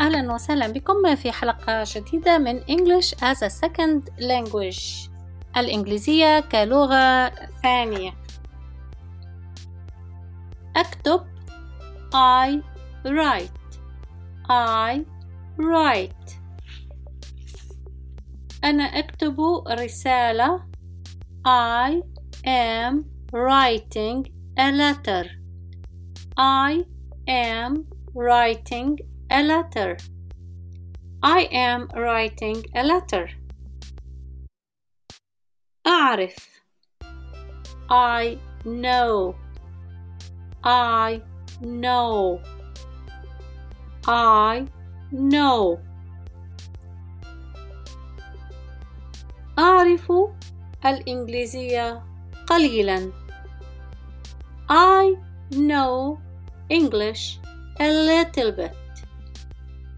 أهلا وسهلا بكم في حلقة جديدة من English as a Second Language الإنجليزية كلغة ثانية أكتب I write I write أنا أكتب رسالة I am writing a letter I am writing a letter. I am writing a letter. أعرف I know I know I know أعرف الإنجليزية قليلا I know English a little bit.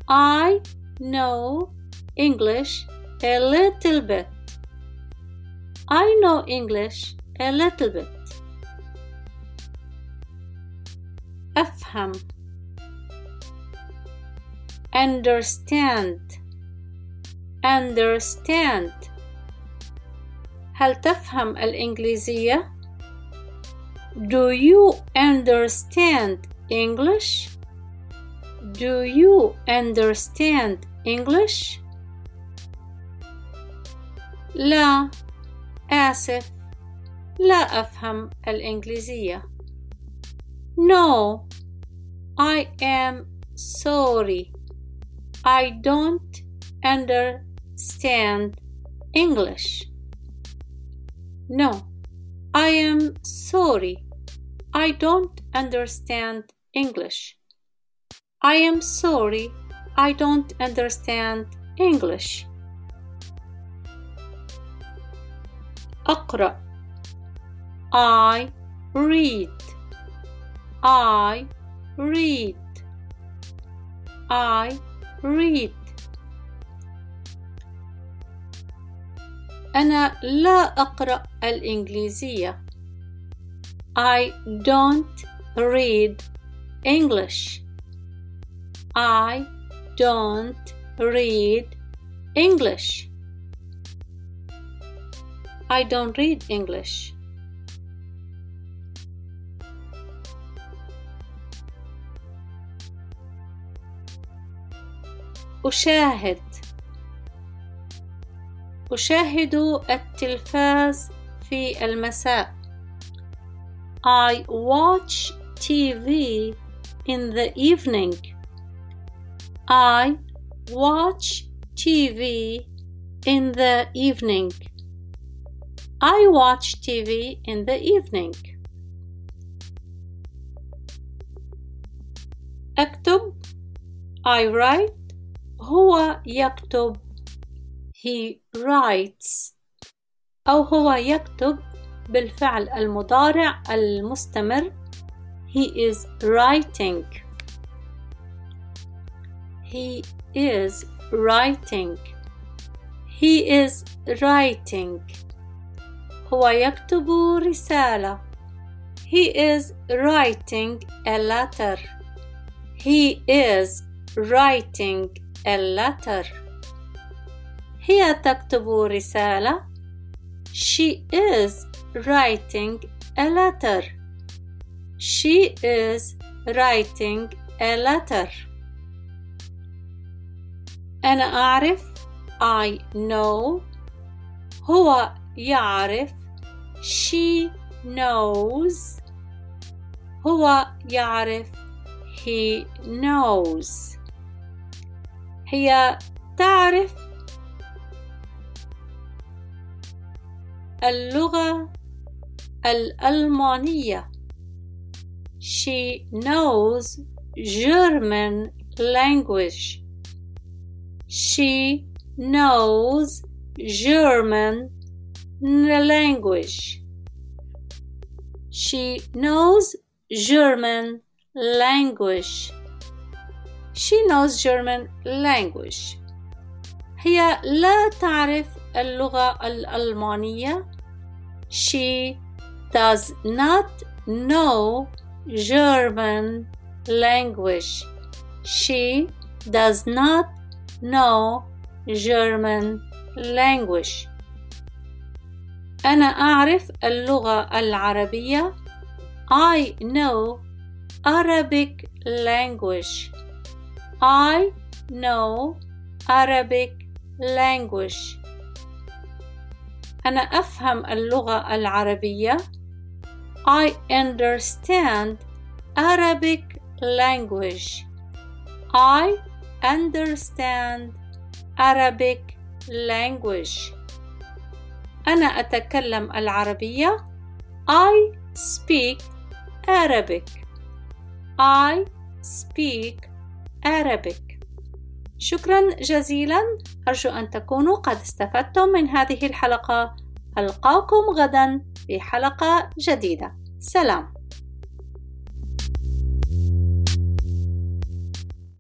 I know English a little bit. I know English a little bit. أفهم understand understand هل تفهم الإنجليزية؟ Do you understand English? Do you understand English? لا آسف لا أفهم الإنجليزية No I am sorry I don't understand English No I am sorry I don't understand English I am sorry, I don't understand English. أقرأ I read I read I read أنا لا أقرأ الإنجليزية I don't read English I don't read English. I don't read English. أشاهد أشاهد التلفاز في المساء I watch TV in the evening I watch TV in the evening. I watch TV in the evening. أكتب I write هو يكتب he writes أو هو يكتب بالفعل المضارع المستمر he is writing he is writing he is writing هو يكتب رسالة he is writing a letter he is writing a letter هي تكتب رسالة she is writing a letter she is writing a letter أنا أعرف I know هو يعرف she knows هو يعرف he knows هي تعرف اللغة الألمانية she knows German language she knows German language. She knows German language. She knows German language. هي لا تعرف اللغة الألمانية. She does not know German language. She does not know German language أنا أعرف اللغة العربية I know Arabic language I know Arabic language أنا أفهم اللغة العربية I understand Arabic language I understand Arabic language. أنا أتكلم العربية. I speak Arabic. I speak Arabic. شكرا جزيلا. أرجو أن تكونوا قد استفدتم من هذه الحلقة. ألقاكم غدا في حلقة جديدة. سلام.